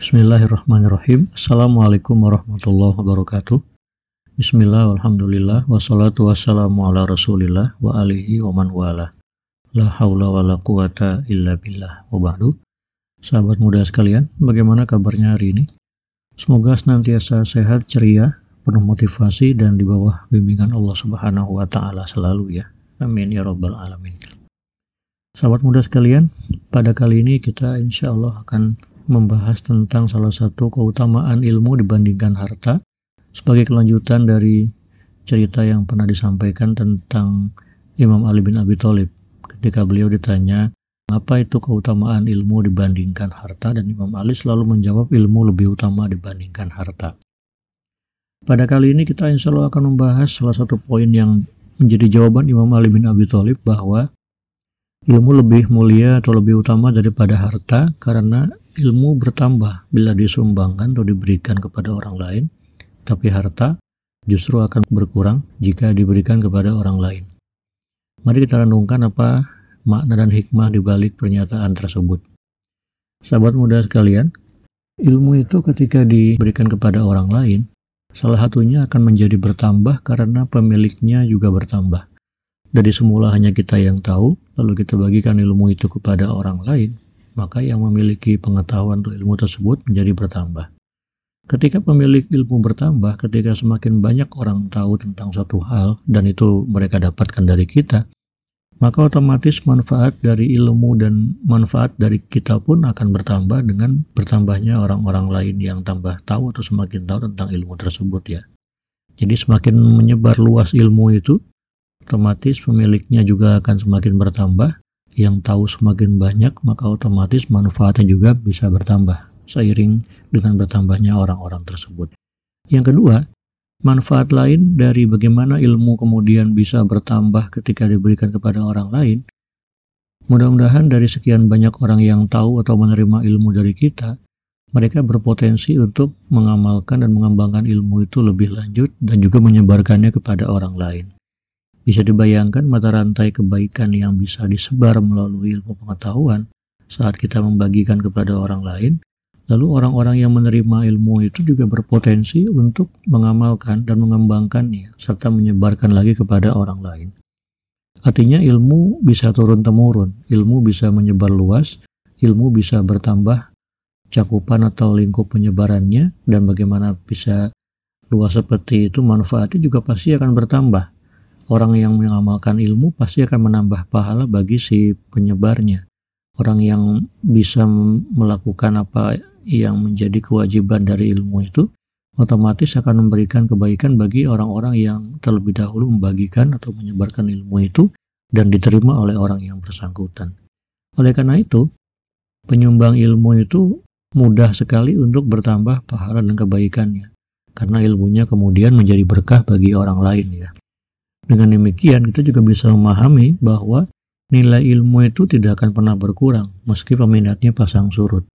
Bismillahirrahmanirrahim. Assalamualaikum warahmatullahi wabarakatuh. Bismillah, alhamdulillah, wassalatu wassalamu ala rasulillah wa alihi wa man wala. La hawla wa la quwata illa billah wa ba'du. Sahabat muda sekalian, bagaimana kabarnya hari ini? Semoga senantiasa sehat, ceria, penuh motivasi, dan di bawah bimbingan Allah subhanahu wa ta'ala selalu ya. Amin ya rabbal alamin. Sahabat muda sekalian, pada kali ini kita insya Allah akan membahas tentang salah satu keutamaan ilmu dibandingkan harta sebagai kelanjutan dari cerita yang pernah disampaikan tentang Imam Ali bin Abi Thalib ketika beliau ditanya apa itu keutamaan ilmu dibandingkan harta dan Imam Ali selalu menjawab ilmu lebih utama dibandingkan harta. Pada kali ini kita insya Allah akan membahas salah satu poin yang menjadi jawaban Imam Ali bin Abi Thalib bahwa Ilmu lebih mulia atau lebih utama daripada harta karena ilmu bertambah bila disumbangkan atau diberikan kepada orang lain, tapi harta justru akan berkurang jika diberikan kepada orang lain. Mari kita renungkan apa makna dan hikmah di balik pernyataan tersebut. Sahabat muda sekalian, ilmu itu ketika diberikan kepada orang lain, salah satunya akan menjadi bertambah karena pemiliknya juga bertambah. Dari semula hanya kita yang tahu, lalu kita bagikan ilmu itu kepada orang lain, maka yang memiliki pengetahuan untuk ilmu tersebut menjadi bertambah. Ketika pemilik ilmu bertambah, ketika semakin banyak orang tahu tentang suatu hal dan itu mereka dapatkan dari kita, maka otomatis manfaat dari ilmu dan manfaat dari kita pun akan bertambah dengan bertambahnya orang-orang lain yang tambah tahu atau semakin tahu tentang ilmu tersebut ya. Jadi semakin menyebar luas ilmu itu, otomatis pemiliknya juga akan semakin bertambah. Yang tahu semakin banyak, maka otomatis manfaatnya juga bisa bertambah seiring dengan bertambahnya orang-orang tersebut. Yang kedua, manfaat lain dari bagaimana ilmu kemudian bisa bertambah ketika diberikan kepada orang lain. Mudah-mudahan dari sekian banyak orang yang tahu atau menerima ilmu dari kita, mereka berpotensi untuk mengamalkan dan mengembangkan ilmu itu lebih lanjut dan juga menyebarkannya kepada orang lain. Bisa dibayangkan mata rantai kebaikan yang bisa disebar melalui ilmu pengetahuan saat kita membagikan kepada orang lain, lalu orang-orang yang menerima ilmu itu juga berpotensi untuk mengamalkan dan mengembangkannya serta menyebarkan lagi kepada orang lain. Artinya ilmu bisa turun-temurun, ilmu bisa menyebar luas, ilmu bisa bertambah cakupan atau lingkup penyebarannya dan bagaimana bisa luas seperti itu manfaatnya juga pasti akan bertambah Orang yang mengamalkan ilmu pasti akan menambah pahala bagi si penyebarnya. Orang yang bisa melakukan apa yang menjadi kewajiban dari ilmu itu otomatis akan memberikan kebaikan bagi orang-orang yang terlebih dahulu membagikan atau menyebarkan ilmu itu dan diterima oleh orang yang bersangkutan. Oleh karena itu, penyumbang ilmu itu mudah sekali untuk bertambah pahala dan kebaikannya karena ilmunya kemudian menjadi berkah bagi orang lain ya. Dengan demikian, kita juga bisa memahami bahwa nilai ilmu itu tidak akan pernah berkurang meski peminatnya pasang surut.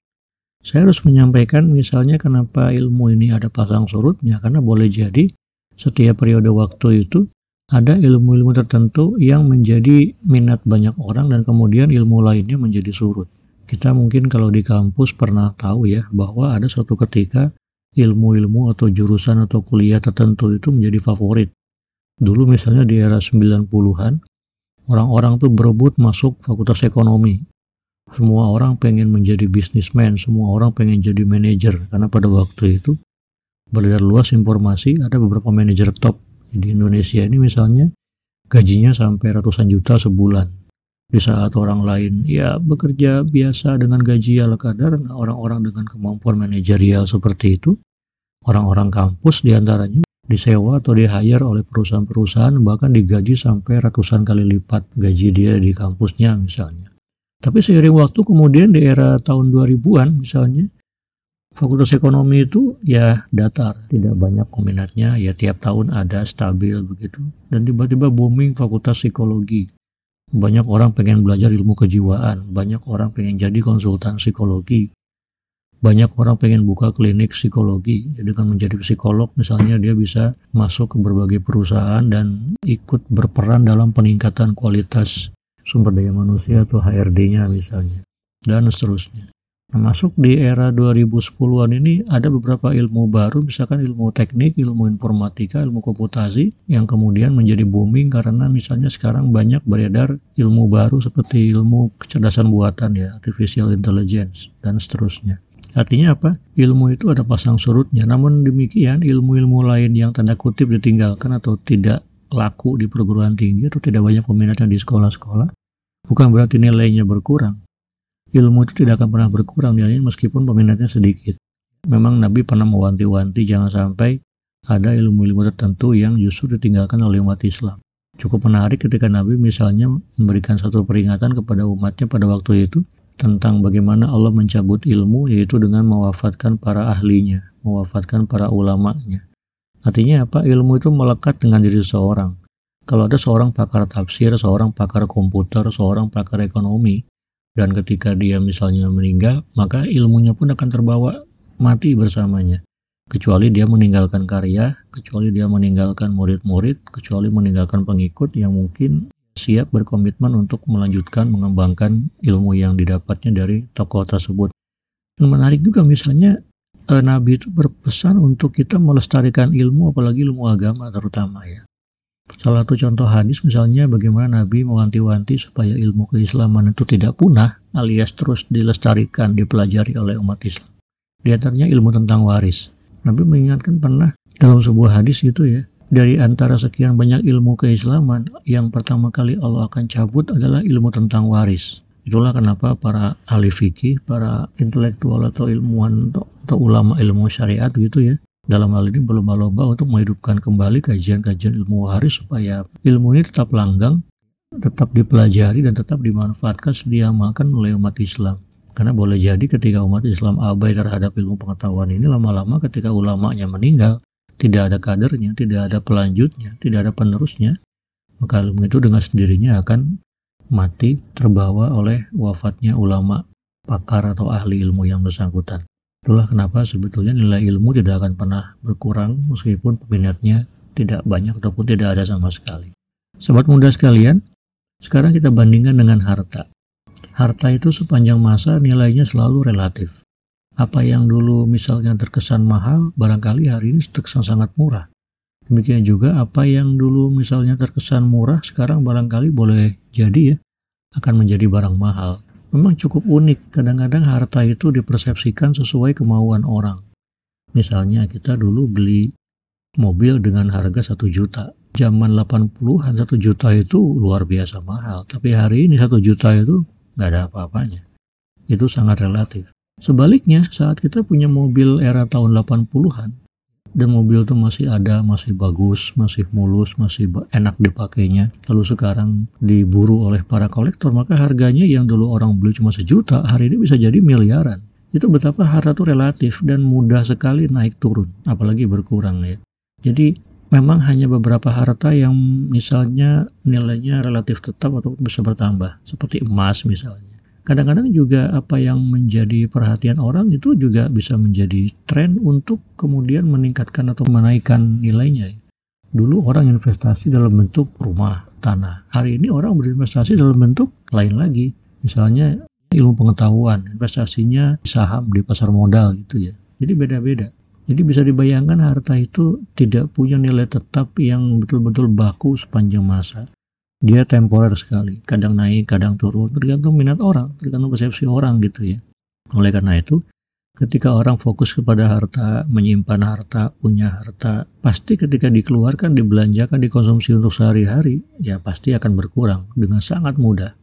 Saya harus menyampaikan misalnya kenapa ilmu ini ada pasang surutnya karena boleh jadi setiap periode waktu itu ada ilmu-ilmu tertentu yang menjadi minat banyak orang dan kemudian ilmu lainnya menjadi surut. Kita mungkin kalau di kampus pernah tahu ya bahwa ada suatu ketika ilmu-ilmu atau jurusan atau kuliah tertentu itu menjadi favorit Dulu misalnya di era 90-an, orang-orang tuh berebut masuk fakultas ekonomi. Semua orang pengen menjadi bisnismen, semua orang pengen jadi manajer. Karena pada waktu itu beredar luas informasi ada beberapa manajer top di Indonesia ini misalnya gajinya sampai ratusan juta sebulan. Di saat orang lain ya bekerja biasa dengan gaji ala kadar, orang-orang dengan kemampuan manajerial seperti itu, orang-orang kampus di antaranya disewa atau di hire oleh perusahaan-perusahaan bahkan digaji sampai ratusan kali lipat gaji dia di kampusnya misalnya. Tapi seiring waktu kemudian di era tahun 2000-an misalnya Fakultas Ekonomi itu ya datar, tidak banyak peminatnya, ya tiap tahun ada stabil begitu. Dan tiba-tiba booming Fakultas Psikologi. Banyak orang pengen belajar ilmu kejiwaan, banyak orang pengen jadi konsultan psikologi, banyak orang pengen buka klinik psikologi jadi kan menjadi psikolog misalnya dia bisa masuk ke berbagai perusahaan dan ikut berperan dalam peningkatan kualitas sumber daya manusia atau HRD-nya misalnya dan seterusnya Termasuk di era 2010-an ini ada beberapa ilmu baru, misalkan ilmu teknik, ilmu informatika, ilmu komputasi, yang kemudian menjadi booming karena misalnya sekarang banyak beredar ilmu baru seperti ilmu kecerdasan buatan ya, artificial intelligence, dan seterusnya. Artinya apa? Ilmu itu ada pasang surutnya. Namun demikian, ilmu-ilmu lain yang tanda kutip ditinggalkan atau tidak laku di perguruan tinggi atau tidak banyak peminatnya di sekolah-sekolah, bukan berarti nilainya berkurang ilmu itu tidak akan pernah berkurang nilainya meskipun peminatnya sedikit. Memang Nabi pernah mewanti-wanti jangan sampai ada ilmu-ilmu tertentu yang justru ditinggalkan oleh umat Islam. Cukup menarik ketika Nabi misalnya memberikan satu peringatan kepada umatnya pada waktu itu tentang bagaimana Allah mencabut ilmu yaitu dengan mewafatkan para ahlinya, mewafatkan para ulamanya. Artinya apa? Ilmu itu melekat dengan diri seorang. Kalau ada seorang pakar tafsir, seorang pakar komputer, seorang pakar ekonomi, dan ketika dia misalnya meninggal maka ilmunya pun akan terbawa mati bersamanya kecuali dia meninggalkan karya kecuali dia meninggalkan murid-murid kecuali meninggalkan pengikut yang mungkin siap berkomitmen untuk melanjutkan mengembangkan ilmu yang didapatnya dari tokoh tersebut dan menarik juga misalnya eh, Nabi itu berpesan untuk kita melestarikan ilmu apalagi ilmu agama terutama ya Salah satu contoh hadis misalnya bagaimana Nabi mewanti-wanti supaya ilmu keislaman itu tidak punah alias terus dilestarikan, dipelajari oleh umat Islam. Di antaranya ilmu tentang waris. Nabi mengingatkan pernah dalam sebuah hadis gitu ya, dari antara sekian banyak ilmu keislaman, yang pertama kali Allah akan cabut adalah ilmu tentang waris. Itulah kenapa para ahli fikih, para intelektual atau ilmuwan atau ulama ilmu syariat gitu ya, dalam hal ini berlomba-lomba untuk menghidupkan kembali kajian-kajian ilmu waris supaya ilmu ini tetap langgang, tetap dipelajari dan tetap dimanfaatkan sedia makan oleh umat Islam. Karena boleh jadi ketika umat Islam abai terhadap ilmu pengetahuan ini lama-lama ketika ulamanya meninggal, tidak ada kadernya, tidak ada pelanjutnya, tidak ada penerusnya, maka ilmu itu dengan sendirinya akan mati terbawa oleh wafatnya ulama pakar atau ahli ilmu yang bersangkutan. Itulah kenapa sebetulnya nilai ilmu tidak akan pernah berkurang meskipun peminatnya tidak banyak ataupun tidak ada sama sekali. Sobat muda sekalian, sekarang kita bandingkan dengan harta. Harta itu sepanjang masa nilainya selalu relatif. Apa yang dulu misalnya terkesan mahal, barangkali hari ini terkesan sangat murah. Demikian juga apa yang dulu misalnya terkesan murah, sekarang barangkali boleh jadi ya, akan menjadi barang mahal memang cukup unik. Kadang-kadang harta itu dipersepsikan sesuai kemauan orang. Misalnya kita dulu beli mobil dengan harga 1 juta. Zaman 80-an 1 juta itu luar biasa mahal. Tapi hari ini 1 juta itu nggak ada apa-apanya. Itu sangat relatif. Sebaliknya, saat kita punya mobil era tahun 80-an, dan mobil itu masih ada, masih bagus, masih mulus, masih enak dipakainya. Lalu sekarang diburu oleh para kolektor, maka harganya yang dulu orang beli cuma sejuta, hari ini bisa jadi miliaran. Itu betapa harta itu relatif dan mudah sekali naik turun, apalagi berkurang ya. Jadi memang hanya beberapa harta yang misalnya nilainya relatif tetap atau bisa bertambah, seperti emas misalnya kadang-kadang juga apa yang menjadi perhatian orang itu juga bisa menjadi tren untuk kemudian meningkatkan atau menaikkan nilainya. Dulu orang investasi dalam bentuk rumah, tanah. Hari ini orang berinvestasi dalam bentuk lain lagi. Misalnya ilmu pengetahuan, investasinya saham di pasar modal gitu ya. Jadi beda-beda. Jadi bisa dibayangkan harta itu tidak punya nilai tetap yang betul-betul baku sepanjang masa dia temporer sekali kadang naik kadang turun tergantung minat orang tergantung persepsi orang gitu ya. Oleh karena itu ketika orang fokus kepada harta menyimpan harta punya harta pasti ketika dikeluarkan dibelanjakan dikonsumsi untuk sehari-hari ya pasti akan berkurang dengan sangat mudah.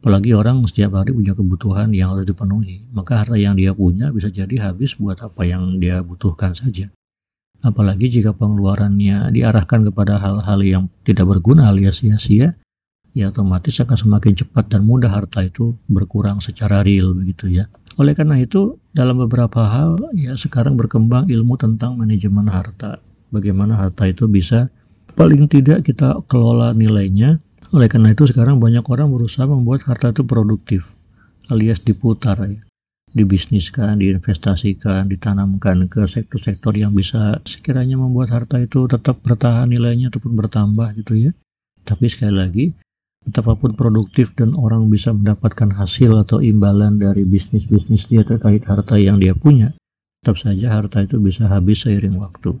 Apalagi orang setiap hari punya kebutuhan yang harus dipenuhi maka harta yang dia punya bisa jadi habis buat apa yang dia butuhkan saja Apalagi jika pengeluarannya diarahkan kepada hal-hal yang tidak berguna alias sia-sia, ya otomatis akan semakin cepat dan mudah harta itu berkurang secara real begitu ya. Oleh karena itu, dalam beberapa hal ya sekarang berkembang ilmu tentang manajemen harta. Bagaimana harta itu bisa paling tidak kita kelola nilainya. Oleh karena itu sekarang banyak orang berusaha membuat harta itu produktif alias diputar ya dibisniskan, diinvestasikan, ditanamkan ke sektor-sektor yang bisa sekiranya membuat harta itu tetap bertahan nilainya ataupun bertambah gitu ya. Tapi sekali lagi, betapapun produktif dan orang bisa mendapatkan hasil atau imbalan dari bisnis-bisnis dia terkait harta yang dia punya, tetap saja harta itu bisa habis seiring waktu.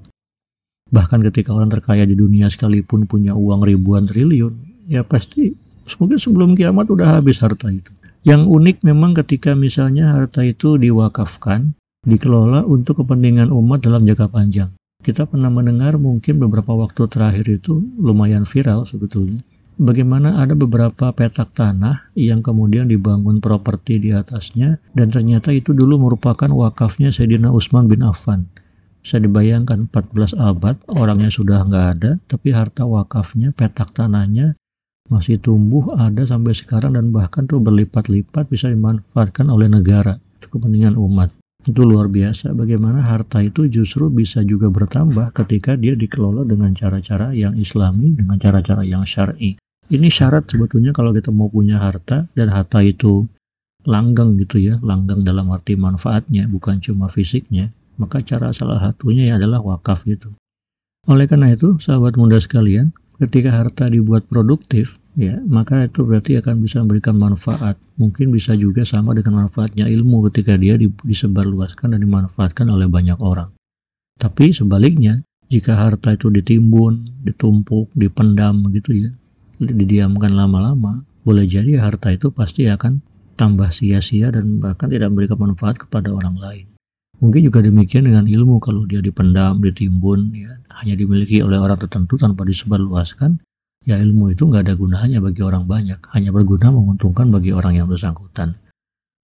Bahkan ketika orang terkaya di dunia sekalipun punya uang ribuan triliun, ya pasti mungkin sebelum kiamat udah habis harta itu. Yang unik memang ketika misalnya harta itu diwakafkan, dikelola untuk kepentingan umat dalam jangka panjang. Kita pernah mendengar mungkin beberapa waktu terakhir itu lumayan viral sebetulnya bagaimana ada beberapa petak tanah yang kemudian dibangun properti di atasnya dan ternyata itu dulu merupakan wakafnya Sayyidina Utsman bin Affan. Saya dibayangkan 14 abad orangnya sudah nggak ada tapi harta wakafnya petak tanahnya masih tumbuh ada sampai sekarang dan bahkan tuh berlipat-lipat bisa dimanfaatkan oleh negara. Untuk kepentingan umat. Itu luar biasa. Bagaimana harta itu justru bisa juga bertambah ketika dia dikelola dengan cara-cara yang islami dengan cara-cara yang syar'i. Ini syarat sebetulnya kalau kita mau punya harta dan harta itu langgeng gitu ya, langgeng dalam arti manfaatnya, bukan cuma fisiknya, maka cara salah satunya ya adalah wakaf gitu. Oleh karena itu, sahabat muda sekalian, ketika harta dibuat produktif, ya, maka itu berarti akan bisa memberikan manfaat. Mungkin bisa juga sama dengan manfaatnya ilmu ketika dia disebarluaskan dan dimanfaatkan oleh banyak orang. Tapi sebaliknya, jika harta itu ditimbun, ditumpuk, dipendam gitu ya, didiamkan lama-lama, boleh jadi harta itu pasti akan tambah sia-sia dan bahkan tidak memberikan manfaat kepada orang lain. Mungkin juga demikian dengan ilmu kalau dia dipendam, ditimbun, ya, hanya dimiliki oleh orang tertentu tanpa disebarluaskan, ya ilmu itu nggak ada gunanya bagi orang banyak, hanya berguna menguntungkan bagi orang yang bersangkutan.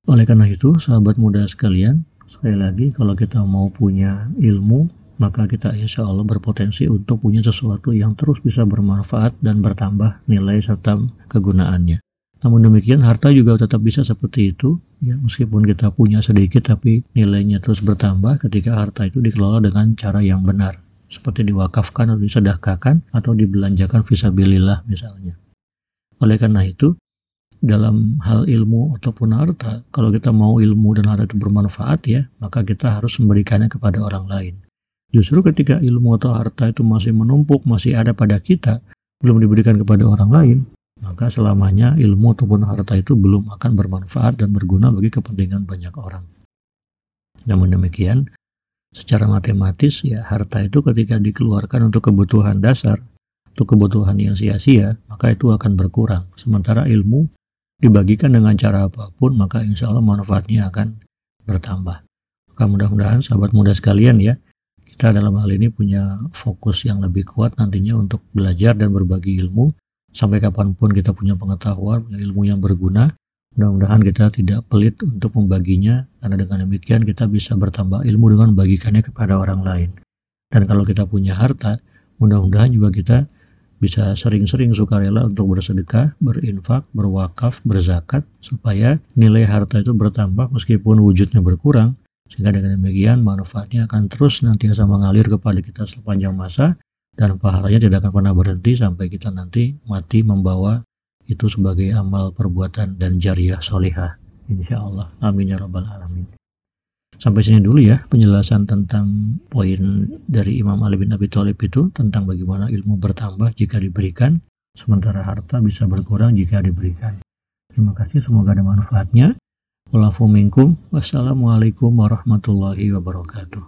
Oleh karena itu, sahabat muda sekalian, sekali lagi kalau kita mau punya ilmu, maka kita insya Allah berpotensi untuk punya sesuatu yang terus bisa bermanfaat dan bertambah nilai serta kegunaannya. Namun demikian harta juga tetap bisa seperti itu, ya meskipun kita punya sedikit tapi nilainya terus bertambah ketika harta itu dikelola dengan cara yang benar, seperti diwakafkan atau disedekahkan atau dibelanjakan visabilillah misalnya. Oleh karena itu, dalam hal ilmu ataupun harta, kalau kita mau ilmu dan harta itu bermanfaat ya, maka kita harus memberikannya kepada orang lain. Justru ketika ilmu atau harta itu masih menumpuk, masih ada pada kita, belum diberikan kepada orang lain, maka selamanya ilmu ataupun harta itu belum akan bermanfaat dan berguna bagi kepentingan banyak orang. Namun demikian, secara matematis ya harta itu ketika dikeluarkan untuk kebutuhan dasar, untuk kebutuhan yang sia-sia, maka itu akan berkurang. Sementara ilmu dibagikan dengan cara apa pun, maka insya Allah manfaatnya akan bertambah. Maka mudah-mudahan sahabat muda sekalian ya, kita dalam hal ini punya fokus yang lebih kuat nantinya untuk belajar dan berbagi ilmu sampai kapan pun kita punya pengetahuan, punya ilmu yang berguna. Mudah-mudahan kita tidak pelit untuk membaginya karena dengan demikian kita bisa bertambah ilmu dengan membagikannya kepada orang lain. Dan kalau kita punya harta, mudah-mudahan juga kita bisa sering-sering sukarela untuk bersedekah, berinfak, berwakaf, berzakat supaya nilai harta itu bertambah meskipun wujudnya berkurang sehingga dengan demikian manfaatnya akan terus nantiasa mengalir kepada kita sepanjang masa dan pahalanya tidak akan pernah berhenti sampai kita nanti mati membawa itu sebagai amal perbuatan dan jariah solihah. Insya Allah. Amin ya rabbal alamin. Sampai sini dulu ya penjelasan tentang poin dari Imam Ali bin Abi Thalib itu tentang bagaimana ilmu bertambah jika diberikan, sementara harta bisa berkurang jika diberikan. Terima kasih, semoga ada manfaatnya. Wassalamualaikum warahmatullahi wabarakatuh.